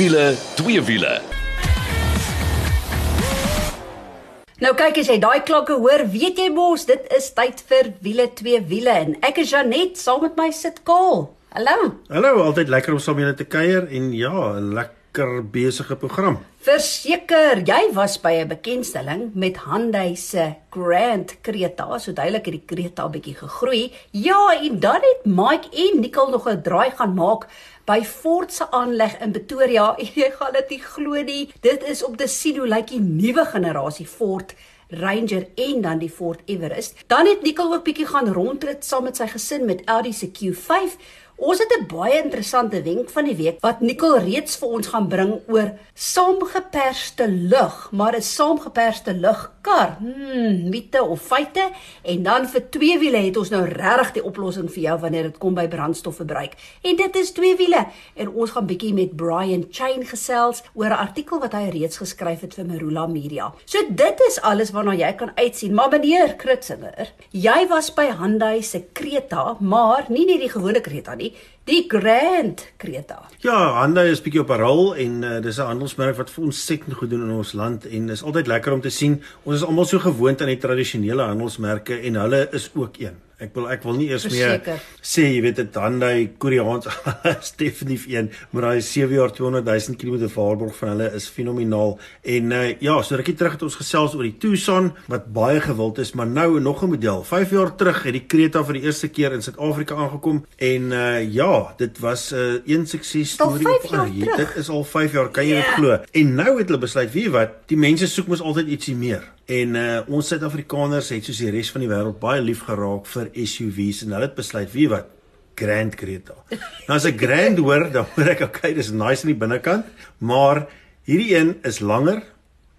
wiele, twee wiele. Nou kyk as jy daai klokke hoor, weet jy mos, dit is tyd vir wiele twee wiele en ek is Janet saam met my sit Kaal. Hallo. Hallo, altyd lekker om saam julle te kuier en ja, 'n lekker besige program. Verseker, jy was by 'n bekendstelling met Hyundai se Grand Creta. So duidelik het die Creta bietjie gegroei. Ja, en dan het Mike en Nicole nog 'n draai gaan maak by Ford se aanleg in Pretoria. Jy gaan dit nie glo nie. Dit is op die sien hoe lyk die nuwe generasie Ford Ranger en dan die Ford Everest. Dan het Nicole ook bietjie gaan rondrit saam met sy gesin met Audi se Q5. Ons het 'n baie interessante wenk van die week wat Nicole reeds vir ons gaan bring oor saamgeperste lug, maar 'n saamgeperste lugkar. Hmm, mite of feite? En dan vir twee wiele het ons nou regtig die oplossing vir jou wanneer dit kom by brandstofverbruik. En dit is twee wiele. En ons gaan bietjie met Brian Chain gesels oor 'n artikel wat hy reeds geskryf het vir Marula Media. So dit is alles waarna jy kan uitsien. Maar meneer Kritzinger, jy was by Hyundai se Creta, maar nie net die gewone Creta nie, die Grand Creta. Ja, Hyundai is bietjie op 'n rol en uh, dis 'n handelsmerk wat vir ons sekere goed doen in ons land en is altyd lekker om te sien. Ons is almal so gewoond aan die tradisionele handelsmerke en hulle is ook een. Ek wil ek wil nie eers meer Verseker. sê jy weet dit Hyundai Koreaans is definitief een, maar daai 7 jaar 200 000 km waarborg van hulle is fenomenaal. En uh, ja, so rukkie terug het ons gesels oor die Tucson wat baie gewild is, maar nou nog 'n model. 5 jaar terug het die Creta vir die eerste keer in Suid-Afrika aangekom en uh, ja, dit was 'n uh, een sukses storie. op terug. Dit is al 5 jaar, kan jy dit Ja. glo? En nou het hulle besluit, weet jy wat, die mense soek mos altyd ietsie meer. En uh, ons Suid-Afrikaners het soos die res van die wêreld baie lief geraak vir SUVs en hulle het besluit, jy wat, Grand Creta. Nou as ek Grand hoor, dan hoor ek okay, dis nice aan die binnekant, maar hierdie een is langer.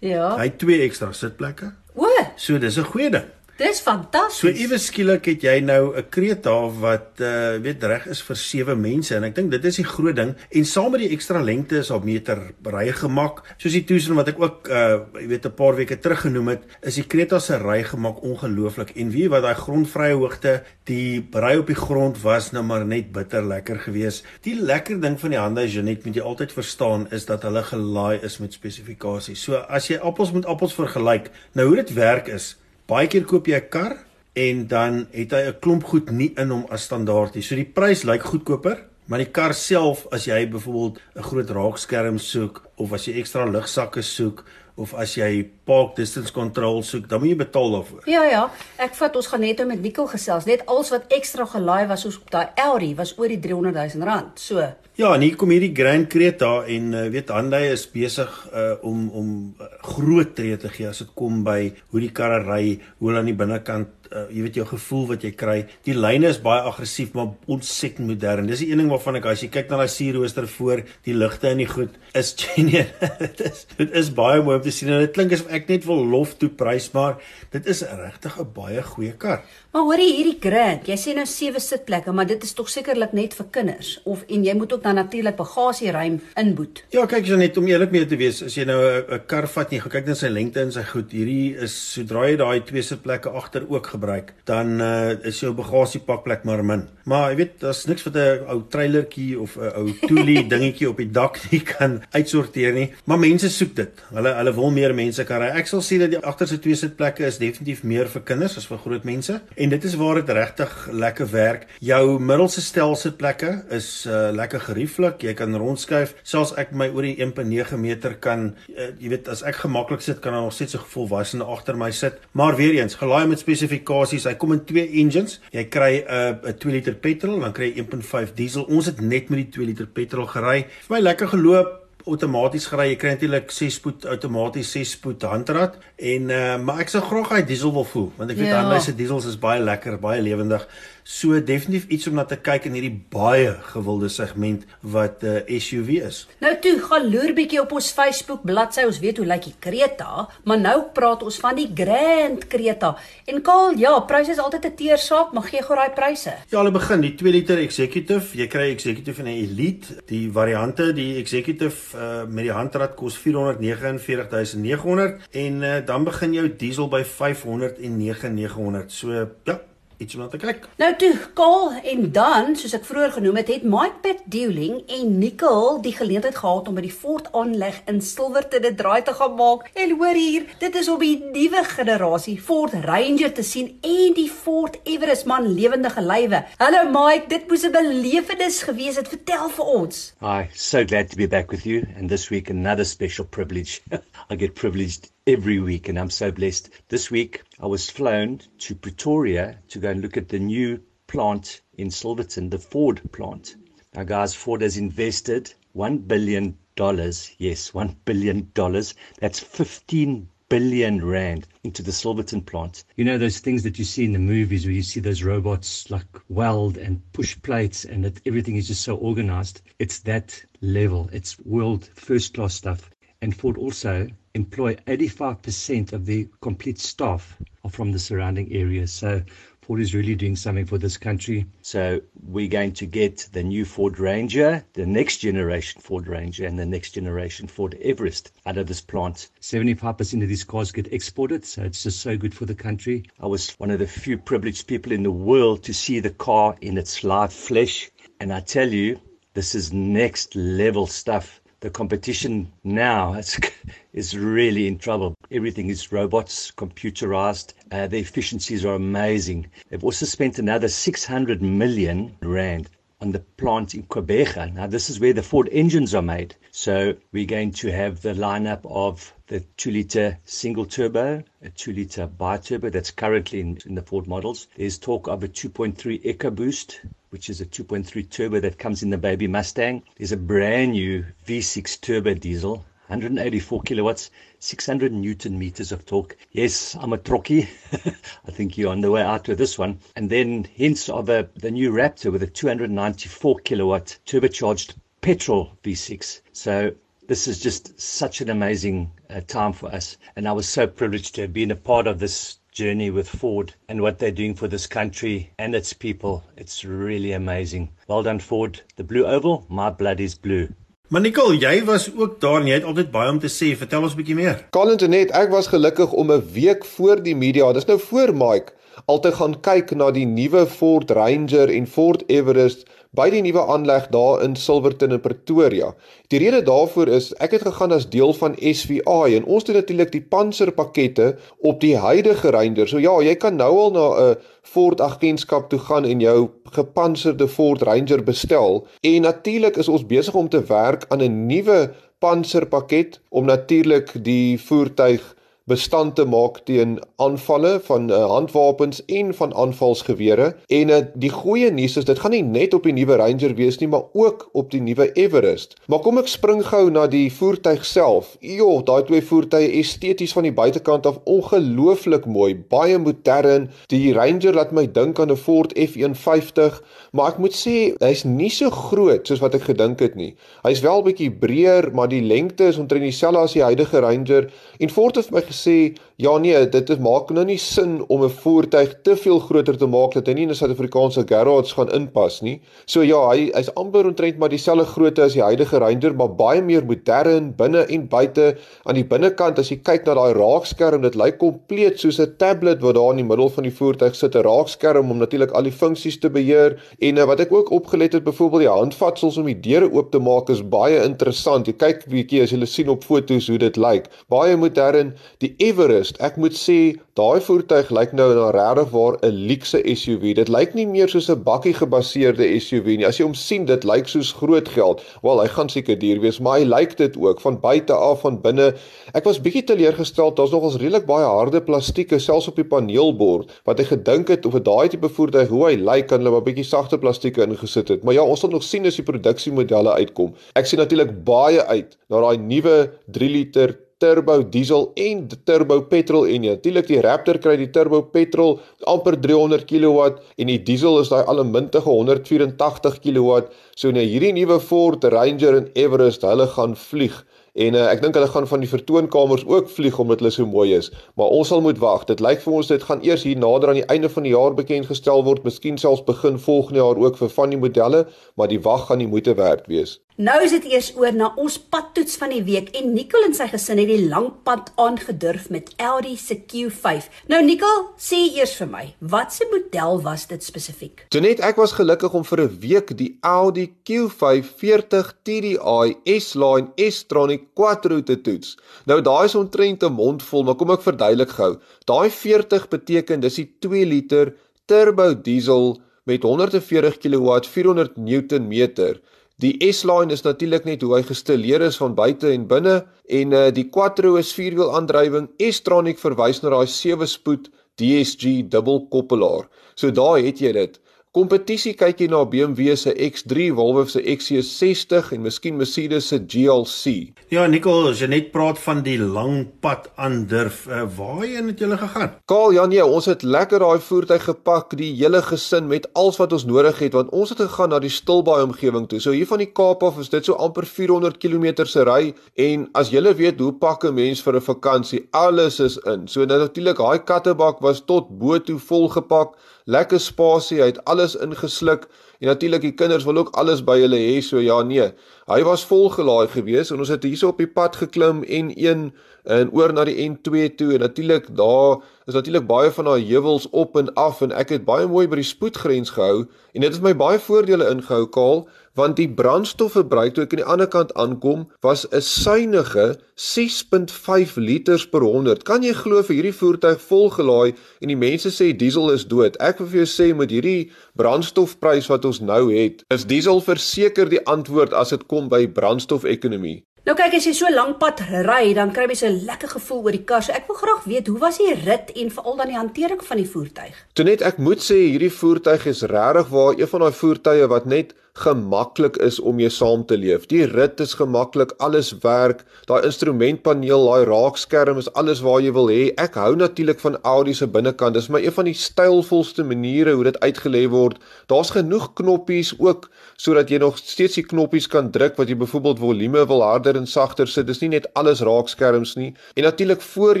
Ja. Hy het twee ekstra sitplekke. O, So dis 'n goeie ding. Dis fantasties. So ewe skielik het jy nou 'n Creta wat uh weet reg is vir sewe mense en ek dink dit is die groot ding en saam met die ekstra lengte is op meter rygemak soos die Tucson wat ek ook uh jy weet 'n paar weke terug genoem het is die Creta se rygemak ongelooflik. En weet wat daai grondvrye hoogte die ry op die grond was nou maar net bitter lekker geweest. Die lekker ding van die Hyundai Genet moet jy altyd verstaan is dat hulle gelaai is met spesifikasies. So as jy appels met appels vergelyk nou hoe dit werk is Baie keer koop jy 'n kar en dan het hy 'n klomp goed nie in hom as standaard nie. So die prys lyk goedkoper, maar die kar self as jy byvoorbeeld 'n groot raakskerm soek of as jy ekstra lugsakke soek of as jy park distance control soek, dan moet jy betaal daarvoor. Ja ja, ek vat ons gaan net nou met Nicole gesels. Net alles wat ekstra gelaai was soos op daai Audi was oor die 300 000 rand. So, Ja, en hier kom hierdie Grand Creta en uh, weet Hyundai is besig uh, om om uh, groot tree te gee as dit kom by hoe die karre ry, hoe hulle aan die binnekant uh, jy weet jou gevoel wat jy kry. Die lyne is baie aggressief maar ontsettend modern. Dis die een ding waarvan ek as jy kyk na daai sierrooster voor, die ligte en die goed is genuine. dit is dit is baie mooi om te sien en dit klink asof ek net wil lof toe prys, maar dit is regtig 'n baie goeie kar. Maar hoorie hierdie Grand, jy sê nou sewe sitplekke, maar dit is tog sekerlik net vir kinders of en jy moet ook dan natuurlik bagasieruim inboet. Ja, kyk jy net om eerlik mee te wees, as jy nou 'n kar vat en jy kyk na sy lengte en sy goed, hierdie is sodra jy daai twee sitplekke agter ook gebruik, dan uh, is jou bagasiepakplek maar min. Maar jy weet, daar's niks wat 'n ou trailertjie of 'n ou toelie dingetjie op die dak nie kan uitsorteer nie, maar mense soek dit. Hulle hulle wil meer mense kan ry. Ek sal sê dat die agterste twee sitplekke is definitief meer vir kinders as vir groot mense en dit is waar dit regtig lekker werk. Jou middelste stel sitplekke is uh, lekker gerieflik. Jy kan rondskuif. Selfs ek my oor die 1.9 meter kan uh, jy weet as ek gemaklik sit kan daar nog steeds 'n volwassene agter my sit. Maar weer eens, gelaai met spesifikasies. Hy kom in twee engines. Jy kry 'n uh, 'n 2 liter petrol, dan kry jy 1.5 diesel. Ons het net met die 2 liter petrol gery. Vir my lekker geloop outomaties gery. Jy kry natuurlik 6 spoed outomaties 6 spoed handrat en uh, maar ek sou graag hy diesel wil voel want ek weet Ja. Hyundai se diesels is baie lekker, baie lewendig. So definitief iets om na te kyk in hierdie baie gewilde segment wat 'n uh, SUV is. Nou toe, gaan loer bietjie op ons Facebook bladsy. Ons weet hoe lyk die Creta, maar nou praat ons van die Grand Creta. En Kaal, ja, pryse is altyd 'n teersaak, maar gee gou daai pryse. Ja, hulle begin die 2 liter executive. Jy kry executive en 'n elite. Die variante, die executive uh, met die handrat kos 449900 en uh, dan begin jou diesel by 509900. So ja, iets om na te kyk. Nou toe, Kaal en dan, soos ek vroeër genoem het, het Mike Petdueling en Nicole die geleentheid gehad om by die Ford aanleg in Silverton 'n draai te gaan maak. En hoor hier, dit is om die nuwe generasie Ford Ranger te sien en die Ford Everest man lewendige lywe. Hallo Mike, dit moes 'n belewenis gewees het. Vertel vir ons. Hi, so glad to be back with you and this week another special privilege. I get privileged every week and I'm so blessed. This week I was flown to Pretoria to go and look at the new plant in Silverton, the Ford plant. Now guys, Ford has invested 1 billion dollars. Yes, 1 billion dollars. That's 15 billion rand into the Silverton plant. You know those things that you see in the movies where you see those robots like weld and push plates and that everything is just so organized. It's that level. It's world first class stuff. And Ford also employ 85% of the complete staff are from the surrounding areas. So Ford is really doing something for this country. So we're going to get the new Ford Ranger, the next generation Ford Ranger, and the next generation Ford Everest out of this plant. 75% of these cars get exported, so it's just so good for the country. I was one of the few privileged people in the world to see the car in its live flesh, and I tell you, this is next level stuff the competition now is, is really in trouble. Everything is robots, computerized. Uh, the efficiencies are amazing. They've also spent another 600 million rand on the plant in Quebec. Now, this is where the Ford engines are made. So, we're going to have the lineup of the 2 litre single turbo, a 2 litre bi-turbo that's currently in, in the Ford models. There's talk of a 2.3 EcoBoost, which is a 2.3 turbo that comes in the baby Mustang. There's a brand new V6 turbo diesel, 184 kilowatts, 600 newton meters of torque. Yes, I'm a trokkie. I think you're on the way out with this one. And then hints of a, the new Raptor with a 294 kilowatt turbocharged petrol V6. So this is just such an amazing uh, time for us. And I was so privileged to have been a part of this journey with Ford and what they're doing for this country and its people. It's really amazing. Well done, Ford. The Blue Oval, my blood is blue. Maar Nicole, jy was ook daar en jy het altyd baie om te sê. Vertel ons 'n bietjie meer. Colin Janet, ek was gelukkig om 'n week voor die media, dis nou voor Mike, al te gaan kyk na die nuwe Ford Ranger en Ford Everest by die nuwe aanleg daar in Silverton in Pretoria. Die rede daarvoor is ek het gegaan as deel van SVA en ons doen natuurlik die panserpakkette op die huidige Ranger. So ja, jy kan nou al na 'n Ford agentskap toe gaan en jou gepantserde Ford Ranger bestel. En natuurlik is ons besig om te werk aan 'n nuwe panserpakket om natuurlik die voertuig bestand te maak teen aanvalle van uh, handwapens en van aanvalsgewere en uh, die goeie nuus is dit gaan nie net op die nuwe Ranger wees nie maar ook op die nuwe Everest. Maar kom ek spring gou na die voertuig self. Jo, daai twee voertuie esteties van die buitekant af ongelooflik mooi, baie modern. Die Ranger laat my dink aan 'n Ford F150, maar ek moet sê hy's nie so groot soos wat ek gedink het nie. Hy's wel bietjie breër, maar die lengte is omtrent dieselfde as die huidige Ranger en Ford het my gesê, see ja nee, dit is maak nou nie sin om 'n voertuig te veel groter te maak dat hy nie in 'n Suid-Afrikaanse garage gaan inpas nie. So ja, hy hy's amper omtrent maar dieselfde grootte as die huidige Ranger, maar baie meer modern binne en buite. Aan die binnekant as jy kyk na daai raakskerm, dit lyk kompleet soos 'n tablet wat daar in die middel van die voertuig sit, 'n raakskerm om natuurlik al die funksies te beheer. En uh, wat ek ook opgelet het, byvoorbeeld die handvatsels om die deure oop te maak is baie interessant. Jy kyk bietjie as jy sien op foto's hoe dit lyk. Baie modern. Die Everest, ek moet sê, daai voertuig lyk nou na regtig waar 'n luukse SUV. Dit lyk nie meer soos 'n bakkie gebaseerde SUV nie. As jy hom sien, dit lyk soos groot geld. Wel, hy gaan seker duur wees, maar hy lyk dit ook van buite af van binne. Ek was bietjie teleurgestel, daar's nogals redelik baie harde plastieke selfs op die paneelbord wat ek gedink het of 'n daai tipe voertuig hoe hy lyk kan hulle maar bietjie sagte plastieke ingesit het. Maar ja, ons sal nog sien as die produksiemodelle uitkom. Ek sien natuurlik baie uit na daai nuwe 3 liter turbo diesel en turbo petrol en natuurlik die Raptor kry die turbo petrol amper 300 kW en die diesel is daai allemintige 184 kW. So nou hierdie nuwe Ford Ranger en Everest, hulle gaan vlieg. En uh, ek dink hulle gaan van die vertoonkamers ook vlieg omdat hulle so mooi is. Maar ons sal moet wag. Dit lyk vir ons dit gaan eers hier nader aan die einde van die jaar bekend gestel word, miskien selfs begin volgende jaar ook vir van die modelle, maar die wag gaan die moeite werd wees. Nou is dit eers oor na ons padtoets van die week en Nicole en sy gesin het die lang pad aangedurf met Audi se Q5. Nou Nicole, sê eers vir my, watse model was dit spesifiek? Janet, ek was gelukkig om vir 'n week die Audi Q5 40 TDI S-Line S-Tronic Quattro te toets. Nou daai is omtrent 'n mond vol, maar kom ek verduidelik gou. Daai 40 beteken dis die 2 liter turbo diesel met 140 kW 400 Newtonmeter. Die S-Line is natuurlik net hoe hy gestileer is van buite en binne en uh, die Quattro is vierwiel aandrywing. S-Tronic verwys na daai 7-spoed DSG dubbelkoppelaar. So daar het jy dit. Kompetisie kyk jy na BMW se X3, Volvo se XC60 en miskien Mercedes se GLC. Ja, Nicole, as jy net praat van die lang pad aandurf, uh, waarheen het julle gegaan? Kaal, ja nee, ons het lekker daai voertuig gepak, die hele gesin met alles wat ons nodig het, want ons het gegaan na die Stilbaai omgewing toe. So hier van die Kaap af is dit so amper 400 km se ry en as jy weet hoe pak 'n mens vir 'n vakansie, alles is in. So natuurlik, daai kattebak was tot bo toe volgepak lekker spasie, hy het alles ingesluk. En natuurlik die kinders wil ook alles by hulle hê, so ja nee. Hy was volgelaai geweest en ons het hierso op die pad geklim N1 en oor na die N2 toe. En natuurlik daar is natuurlik baie van daai heuwels op en af en ek het baie mooi by die spoedgrens gehou. En dit het my baie voordele ingehou Kaal want die brandstofverbruik toe ek aan die ander kant aankom was 'n suiwige 6.5 liters per 100. Kan jy glo vir hierdie voertuig volgelaai en die mense sê diesel is dood. Ek wil vir jou sê met hierdie brandstofprys wat ons nou het, is diesel verseker die antwoord as dit kom by brandstofekonomie. Nou kyk as jy so lank pad ry, dan kry jy 'n lekker gevoel oor die kar. So ek wil graag weet, hoe was die rit en veral dan die hantering van die voertuig? Tonet, ek moet sê hierdie voertuig is regtig waar een van daai voertuie wat net gemaklik is om mee saam te leef. Die rit is gemaklik, alles werk. Daai instrumentpaneel, daai raakskerm is alles waar jy wil hê. Ek hou natuurlik van Audi se binnekant. Dis my een van die stylvolste maniere hoe dit uitgelê word. Daar's genoeg knoppies ook sodat jy nog steeds die knoppies kan druk wat jy byvoorbeeld volume wil harder en sagter sit. Dis nie net alles raakskerms nie. En natuurlik voor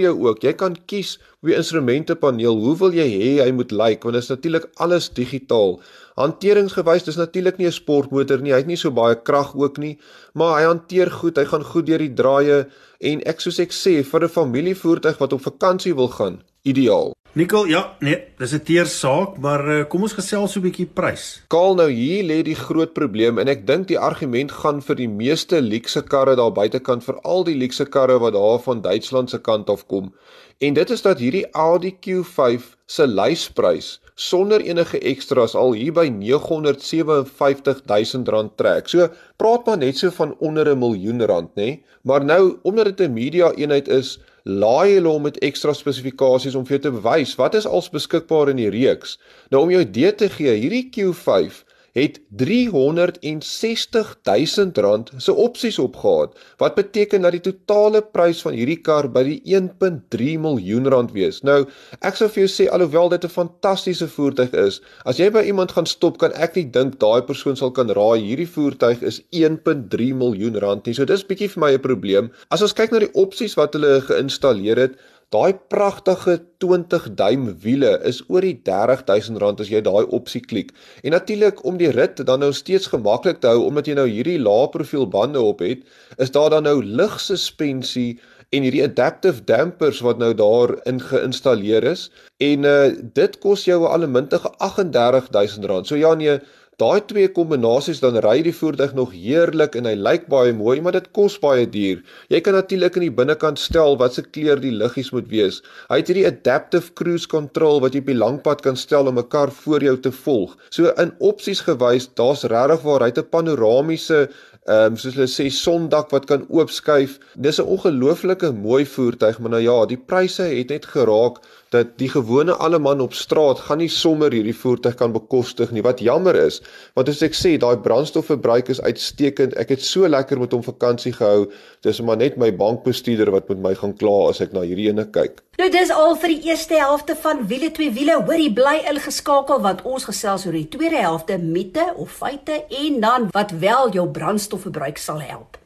jou ook. Jy kan kies hoe die instrumentepaneel, hoe wil jy hê hy moet lyk want dit is natuurlik alles digitaal. Hanteringsgewys, dis natuurlik nie 'n sportmotor nie. Hy het nie so baie krag ook nie, maar hy hanteer goed. Hy gaan goed deur die draaie en ek soos ek sê vir 'n familievoertuig wat op vakansie wil gaan, ideaal. Nikkel, ja, nee, dis 'n teer saak, maar uh, kom ons gesels so 'n bietjie prys. Kaal nou hier lê die groot probleem en ek dink die argument gaan vir die meeste luukse karre daar buitekant, veral die luukse karre wat daar van Duitsland se kant af kom. En dit is dat hierdie Audi Q5 se lysprys sonder enige ekstra's al hier by 957 000 rand trek. So praat maar net so van onder 'n miljoen rand, nê? Maar nou omdat dit 'n media eenheid is, laai hulle hom met ekstra spesifikasies om vir jou te bewys wat is als beskikbaar in die reeks. Nou om jou idee te gee, hierdie Q5 het 360 000 rand se opsies opgehad wat beteken dat die totale prys van hierdie kar by die 1.3 miljoen rand wees. Nou, ek sou vir jou sê alhoewel dit 'n fantastiese voertuig is, as jy by iemand gaan stop, kan ek nie dink daai persoon sal kan raai hierdie voertuig is 1.3 miljoen rand nie. So dis bietjie vir my 'n probleem. As ons kyk na die opsies wat hulle geïnstalleer het, Daai pragtige 20 duim wiele is oor die 30000 rand as jy daai opsie klik. En natuurlik om die rit dan nou steeds gemaklik te hou omdat jy nou hierdie lae profiel bande op het, is daar dan nou lugsuspensie en hierdie adaptive dampers wat nou daar in geïnstalleer is en uh, dit kos jou 'n allemintige 38000 rand. So ja nee, Daai twee kombinasies dan ry die voertuig nog heerlik en hy lyk baie mooi, maar dit kos baie duur. Jy kan natuurlik in die binnekant stel wat se kleur die liggies moet wees. Hy het hierdie adaptive cruise control wat jy op die langpad kan stel om 'n kar voor jou te volg. So in opsies gewys, daar's regtig waar hy 'n panoramiese ehm um, soos hulle sê sondak wat kan oopskuif. Dis 'n ongelooflike mooi voertuig, maar nou ja, die pryse het net geraak dat die gewone alle man op straat gaan nie sommer hierdie voertuig kan bekostig nie. Wat jammer is, want as ek sê daai brandstofverbruik is uitstekend. Ek het so lekker met hom vakansie gehou. Dis maar net my bankbestuurder wat met my gaan kla as ek na hierdie ene kyk. Nou dis al vir die eerste helfte van wiele twee wiele. Hoorie bly ingeskakel want ons gesels oor die tweede helfte mite of feite en dan wat wel jou brandstof brandstofverbruik sal help.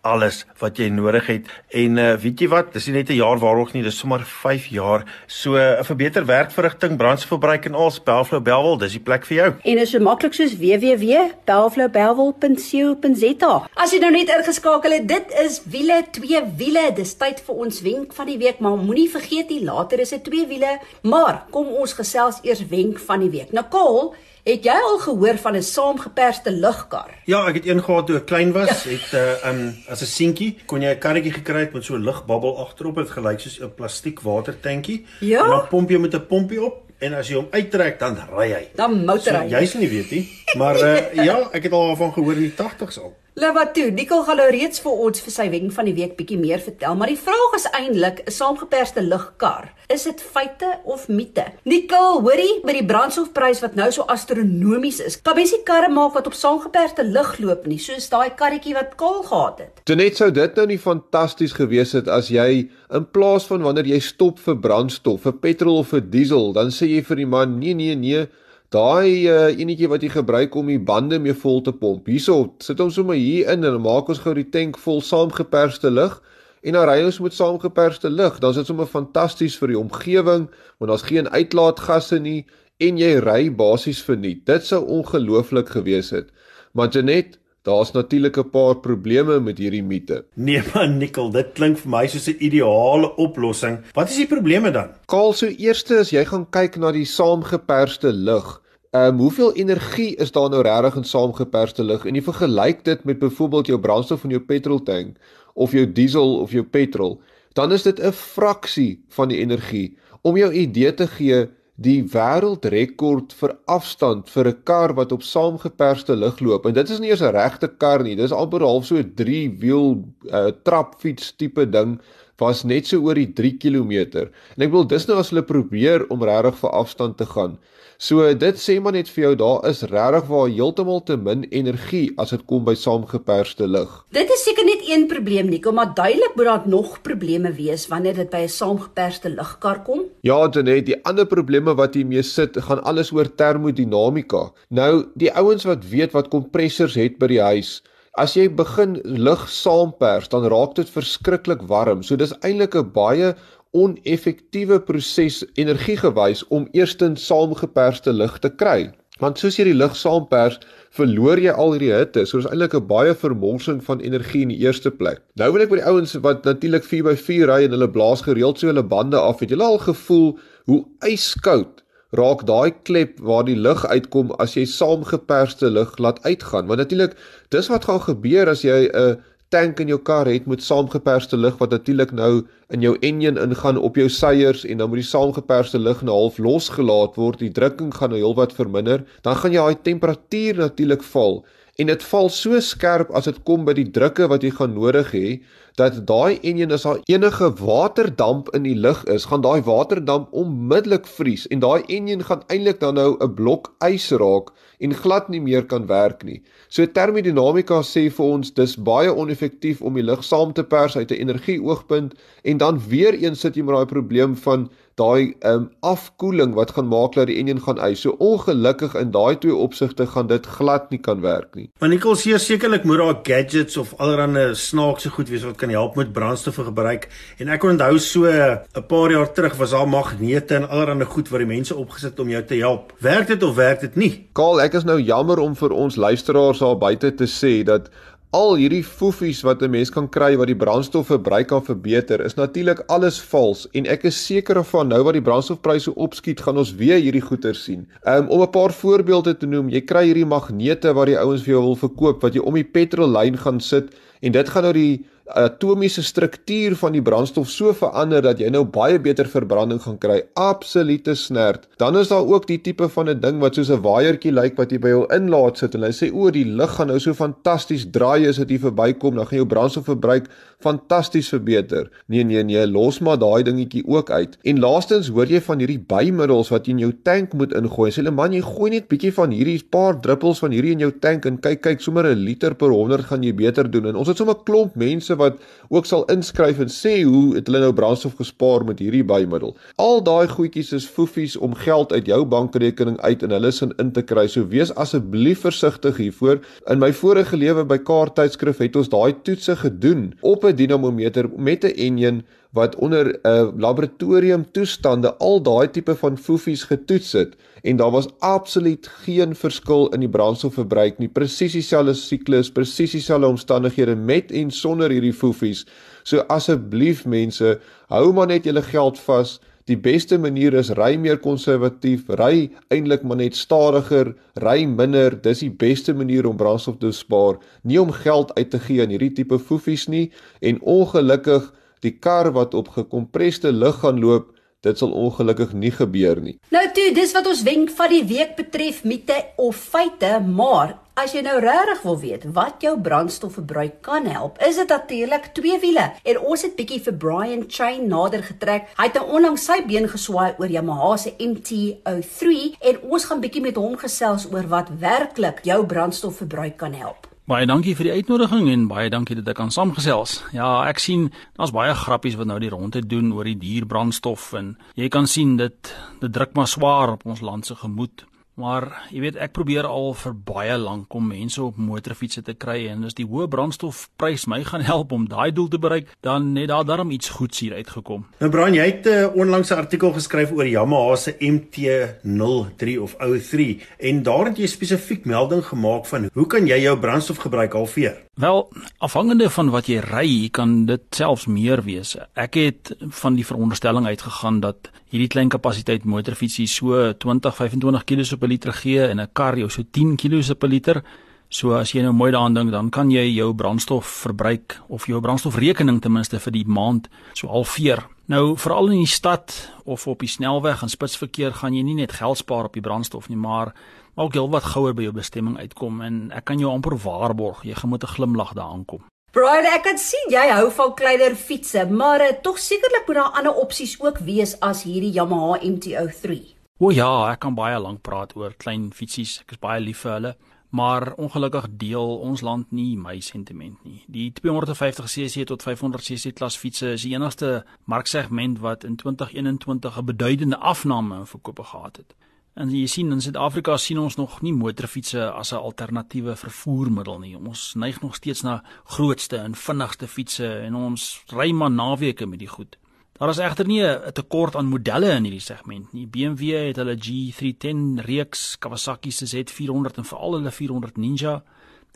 alles wat jy nodig het. En uh, weet jy wat, dis nie net 'n jaar waarog nie, dis sommer 5 jaar. So 'n uh, vir beter werkverrigting, brandstofverbruik en al Spelflow Belwel, dis die plek vir jou. En is so maklik soos www.belflowbelwel.co.za. As jy nou net ingeskakel het, dit is wiele, twee wiele. Dis tyd vir ons wenk van die week, maar moenie vergeet nie, later is dit twee wiele, maar kom ons gesels eers wenk van die week. Nicole Het jy al gehoor van 'n saamgeperste lugkar? Ja, ek het een gehad toe ek klein was, ja. het 'n uh, um, as 'n seentjie kon jy 'n karretjie gekry het met so 'n lugbabbel agterop, dit gelyk soos 'n plastiek watertankie. Ja? En dan pomp jy met 'n pompie op en as jy hom uittrek dan ry hy. Dan motor hy. So, jy sien nie weet nie, maar uh, ja, ek het al daarvan gehoor in die 80's al. Toe, Nicole gaan nou reeds vir ons vir sy wenk van die week bietjie meer vertel, maar die vraag is eintlik 'n saamgeperste lugkar. Is dit feite of mite? Nicole, hoorie, met die brandstofprys wat nou so astronomies is, kan mens nie karre maak wat op saamgeperste lug loop nie, soos daai karretjie wat Kaal gehad het. Dit sou dit nou nie fantasties gewees het as jy in plaas van wanneer jy stop vir brandstof, vir petrol of vir diesel, dan sê jy vir die man, nee nee nee, Daai uh, enetjie wat jy gebruik om die bande mee vol te pomp. Hierso, sit ons sommer hier in en maak ons gou die tank vol saamgeperste lug en dan ry ons met saamgeperste lug. Dan is dit sommer fantasties vir die omgewing want daar's geen uitlaatgasse nie en jy ry basies verniet. Dit sou ongelooflik gewees het. Maar Janet, Daar's natuurlik 'n paar probleme met hierdie mite. Nee man, Nikkel, dit klink vir my soos 'n ideale oplossing. Wat is die probleme dan? Kaal, so eerste as jy gaan kyk na die saamgeperste lug, ehm um, hoeveel energie is daar nou regtig in saamgeperste lug? En jy vergelyk dit met byvoorbeeld jou brandstof in jou petroltank of jou diesel of jou petrol, dan is dit 'n fraksie van die energie. Om jou idee te gee, die wêreldrekord vir afstand vir 'n kar wat op saamgeperste lug loop. En dit is nie eers 'n regte kar nie. Dis amper half so 'n 3-wiel uh, trapfiets tipe ding was net so oor die 3 km. En ek wil dis nou as hulle probeer om regtig vir afstand te gaan. So dit sê maar net vir jou daar is regtig waar heeltemal te min energie as dit kom by saamgeperste lug. Dit is seker net een probleem Nico, maar duidelik moet daar nog probleme wees wanneer dit by 'n saamgeperste lugkar kom. Ja, Janet, die ander probleme wat hiermee sit, gaan alles oor termodinamika. Nou, die ouens wat weet wat kompressors het by die huis, As jy begin lug saampers, dan raak dit verskriklik warm. So dis eintlik 'n baie oneffektiewe proses energiegewys om eerstens saamgeperste lug te kry. Want soos jy die lug saampers, verloor jy al hierdie hitte. So dis eintlik 'n baie vermorsing van energie in die eerste plek. Nou wil ek by die ouens wat natuurlik 4x4 ry en hulle blaas gereeld so hulle bande af, het julle al gevoel hoe yskoud raak daai klep waar die lug uitkom as jy saamgeperste lug laat uitgaan? Want natuurlik, dis wat gaan gebeur as jy 'n tank in jou kar het met saamgeperste lug wat natuurlik nou in jou enjin ingaan op jou seiers en dan moet die saamgeperste lug nou half losgelaat word, die drukking gaan nou heelwat verminder, dan gaan jy daai temperatuur natuurlik val en dit val so skerp as dit kom by die drukke wat jy gaan nodig hê dat daai enjin as daar enige waterdamp in die lug is, gaan daai waterdamp onmiddellik vries en daai enjin gaan eintlik dan nou 'n blok ys raak en glad nie meer kan werk nie. So termodinamika sê vir ons dis baie oneffektief om die lug saam te pers uit 'n energieoogpunt en dan weer eens sit jy met daai probleem van daai um, afkoeling wat gaan maak dat die enjin gaan ys. So ongelukkig in daai twee opsigte gaan dit glad nie kan werk nie. Maar Nicole sê sekerlik moet daar gadgets of allerlei snaakse goed wees wat kan help met brandstowwe gebruik. En ek onthou so 'n paar jaar terug was daar magnete en allerlei goed wat die mense opgesit om jou te help. Werk dit of werk dit nie? Kaal, ek is nou jammer om vir ons luisteraars daar buite te sê dat Al hierdie foefies wat 'n mens kan kry wat die brandstofverbruik kan verbeter, is natuurlik alles vals en ek is seker van nou wat die brandstofpryse opskiet, gaan ons weer hierdie goeder sien. Um, om 'n paar voorbeelde te noem, jy kry hierdie magnete wat die ouens vir jou wil verkoop wat jy om die petrollyn gaan sit en dit gaan nou die atomiese struktuur van die brandstof so verander dat jy nou baie beter verbranding gaan kry. Absolute snert. Dan is daar ook die tipe van 'n ding wat soos 'n waaiertjie lyk wat jy by jou inlaat sit en hulle sê o, die lug gaan nou so fantasties draai as dit hier verbykom, dan gaan jou brandstofverbruik fantasties verbeter. Nee nee nee, los maar daai dingetjie ook uit. En laastens hoor jy van hierdie bymiddels wat jy in jou tank moet ingooi. Sê hulle man, jy gooi net bietjie van hierdie paar druppels van hierdie in jou tank en kyk kyk sommer 'n liter per 100 gaan jy beter doen. En ons het sommer 'n klomp mense wat ook sal inskryf en sê hoe het hulle nou brandstof gespaar met hierdie bymiddel. Al daai goedjies is foefies om geld uit jou bankrekening uit in hulle sin in te kry. So wees asseblief versigtig hiervoor. In my vorige lewe by Kaart tydskrif het ons daai toetse gedoen op 'n dinamometer met 'n enjin wat onder 'n uh, laboratorium toestande al daai tipe van foefies getoets het. En daar was absoluut geen verskil in die brandstofverbruik nie. Presies dieselfde siklus presies dieselfde omstandighede met en sonder hierdie foefies. So asseblief mense hou maar net julle geld vas. Die beste manier is ry meer konservatief ry eintlik maar net stadiger ry minder. Dis die beste manier om brandstof te spaar. Nie om geld uit te gee aan hierdie tipe foefies nie. En ongelukkig die kar wat op gekompresde lug gaan loop, dit sal ongelukkig nie gebeur nie. Nou toe, dis wat ons wenk van die week betref mite of feite, maar as jy nou regtig wil weet wat jou brandstofverbruik kan help, is dit natuurlik twee wiele. En ons het bietjie vir Brian Chain nader getrek. Hy het nou onlangs sy been geswaai oor Yamaha se MT-03 en ons gaan bietjie met hom gesels oor wat werklik jou brandstofverbruik kan help. Baie dankie vir die uitnodiging en baie dankie dat ek kan saamgesels. Ja, ek sien daar's baie grappies wat nou die rondte doen oor die duur brandstof en jy kan sien dit dit druk maar swaar op ons land se gemoed. Maar jy weet ek probeer al vir baie lank om mense op motorfietsse te kry en as die hoë brandstofprys my gaan help om daai doel te bereik, dan net daar darm iets goeds hier uitgekom. Nou Brian, jy het 'n uh, onlangs 'n artikel geskryf oor Yamaha se MT-03 of O3 en daar het jy spesifiek melding gemaak van hoe kan jy jou brandstofgebruik halveer? Wel, afhangende van wat jy ry, kan dit selfs meer wees. Ek het van die veronderstelling uitgegaan dat hierdie klein kapasiteit motorfietsie so 20-25 kg per liter gee en 'n kar jou so 10 kg per liter. So as jy nou mooi daaraan dink, dan kan jy jou brandstofverbruik of jou brandstofrekening ten minste vir die maand so halveer. Nou veral in die stad of op die snelweg en spitsverkeer gaan jy nie net geld spaar op die brandstof nie, maar ook heelwat gouer by jou bestemming uitkom en ek kan jou amper waarborg jy gaan met 'n glimlag daar aankom. Brian, ek kan sien jy hou van kleiner fietsse, maar uh, tog sekerlik moet daar ander opsies ook wees as hierdie Yamaha MT-03. O ja, ek kan baie lank praat oor klein fietsies. Ek is baie lief vir hulle, maar ongelukkig deel ons land nie my sentiment nie. Die 250cc tot 500cc klas fietsse is die enigste marksegment wat in 2021 'n beduidende afname in verkope gehad het. En jy sien in Suid-Afrika sien ons nog nie motorfietsse as 'n alternatiewe vervoermiddel nie. Ons neig nog steeds na grootste en vinnigste fietsse en ons ry maar naweke met die goed. Daar is egter nie 'n tekort aan modelle in hierdie segment nie. BMW het hulle G310 reeks, Kawasaki se Z400 en veral hulle 400 Ninja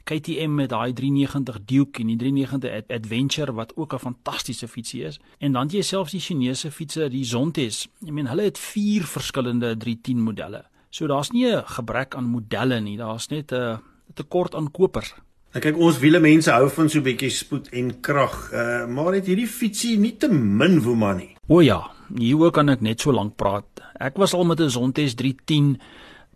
KTM met daai 390 Duke en die 390 Adventure wat ook 'n fantastiese fietsie is. En dan jy selfs die Chinese fietsse, die Zontes. Ek meen hulle het vier verskillende 310 modelle. So daar's nie 'n gebrek aan modelle nie, daar's net 'n tekort aan kopers. Nou kyk ons wiele mense hou van so 'n bietjie spoed en krag, uh, maar het hierdie fietsie nie te min woema nie. O ja, hieroor kan ek net so lank praat. Ek was al met 'n Zontes 310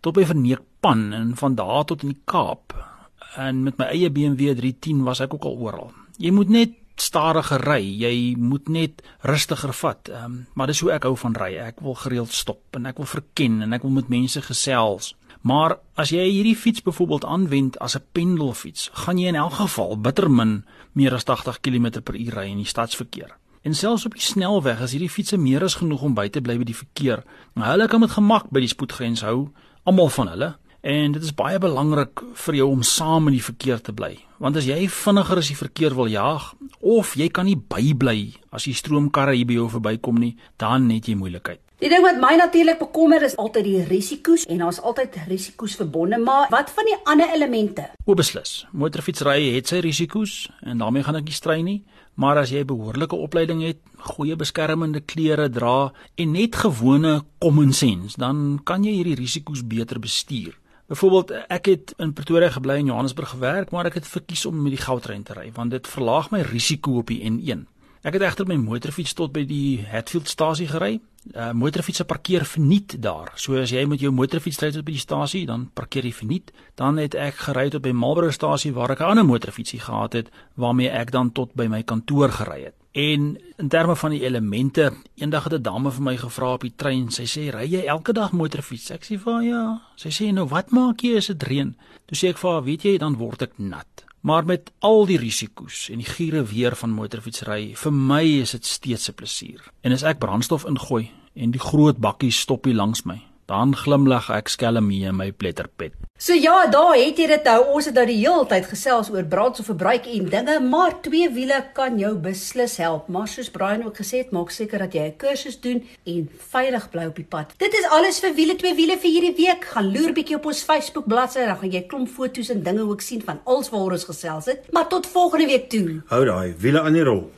tot by Verneekpan en van daar tot in die Kaap en met my eie BMW 310 was ek ook al oral. Jy moet net stadiger ry, jy moet net rustiger vat. Ehm, um, maar dis hoe ek hou van ry. Ek wil gereeld stop en ek wil verken en ek wil met mense gesels. Maar as jy hierdie fiets byvoorbeeld aanwend as 'n pendelfiets, gaan jy in elk geval bittermin meer as 80 km/h ry in die stadsverkeer. En selfs op die snelweg is hierdie fietsse meer as genoeg om by te bly by die verkeer. Maar hulle kan met gemak by die spoedgrens hou, almal van hulle. En dit is baie belangrik vir jou om saam in die verkeer te bly. Want as jy vinniger as die verkeer wil jaag of jy kan nie bybly as die stroomkarre hier by jou verbykom nie, dan het jy moeilikheid. Die ding wat my natuurlik bekommer is altyd die risiko's en daar's altyd risiko's verbonde, maar wat van die ander elemente? O beslis. Motorfietsry het sy risiko's en daarmee gaan ek nie stry nie, maar as jy behoorlike opleiding het, goeie beskermende klere dra en net gewone common sense, dan kan jy hierdie risiko's beter bestuur. Byvoorbeeld ek het in Pretoria gebly en Johannesburg gewerk, maar ek het verkies om met die goudtrein te ry want dit verlaag my risiko op die N1. Ek het egter my motorfiets tot by die Hatfield-stasie gery. Uh motorfietsse parkeer verniet daar. So as jy met jou motorfiets ry tot by die stasie, dan parkeer jy verniet. Dan het ek gery tot by Marlborough-stasie waar ek 'n ander motorfietsie gehad het waarmee ek dan tot by my kantoor gery het. En in terme van die elemente, eendag het 'n dame vir my gevra op die trein. Sy sê, "Ry jy elke dag motorfiets?" Ek sê haar, "Ja." Sy sê, "Nou wat maak jy as dit reën?" Toe sê ek vir haar, "Weet jy, dan word ek nat." Maar met al die risiko's en die giere weer van motorfietsry, vir my is dit steeds 'n plesier. En as ek brandstof ingooi en die groot bakkie stoppie langs my, dan glimlag ek skelm hier in my pletterpet. So ja, daar het jy dit nou. Ons het nou die hele tyd gesels oor brandstofverbruik en dinge, maar twee wiele kan jou beslis help. Maar soos Brian ook gesê het, maak seker dat jy 'n kursus doen en veilig bly op die pad. Dit is alles vir wiele twee wiele vir hierdie week. Gaan loer bietjie op ons Facebook bladsy, dan gaan jy klomp foto's en dinge ook sien van alles waaroor ons gesels het. Maar tot volgende week toe. Hou daai wiele aan die rol.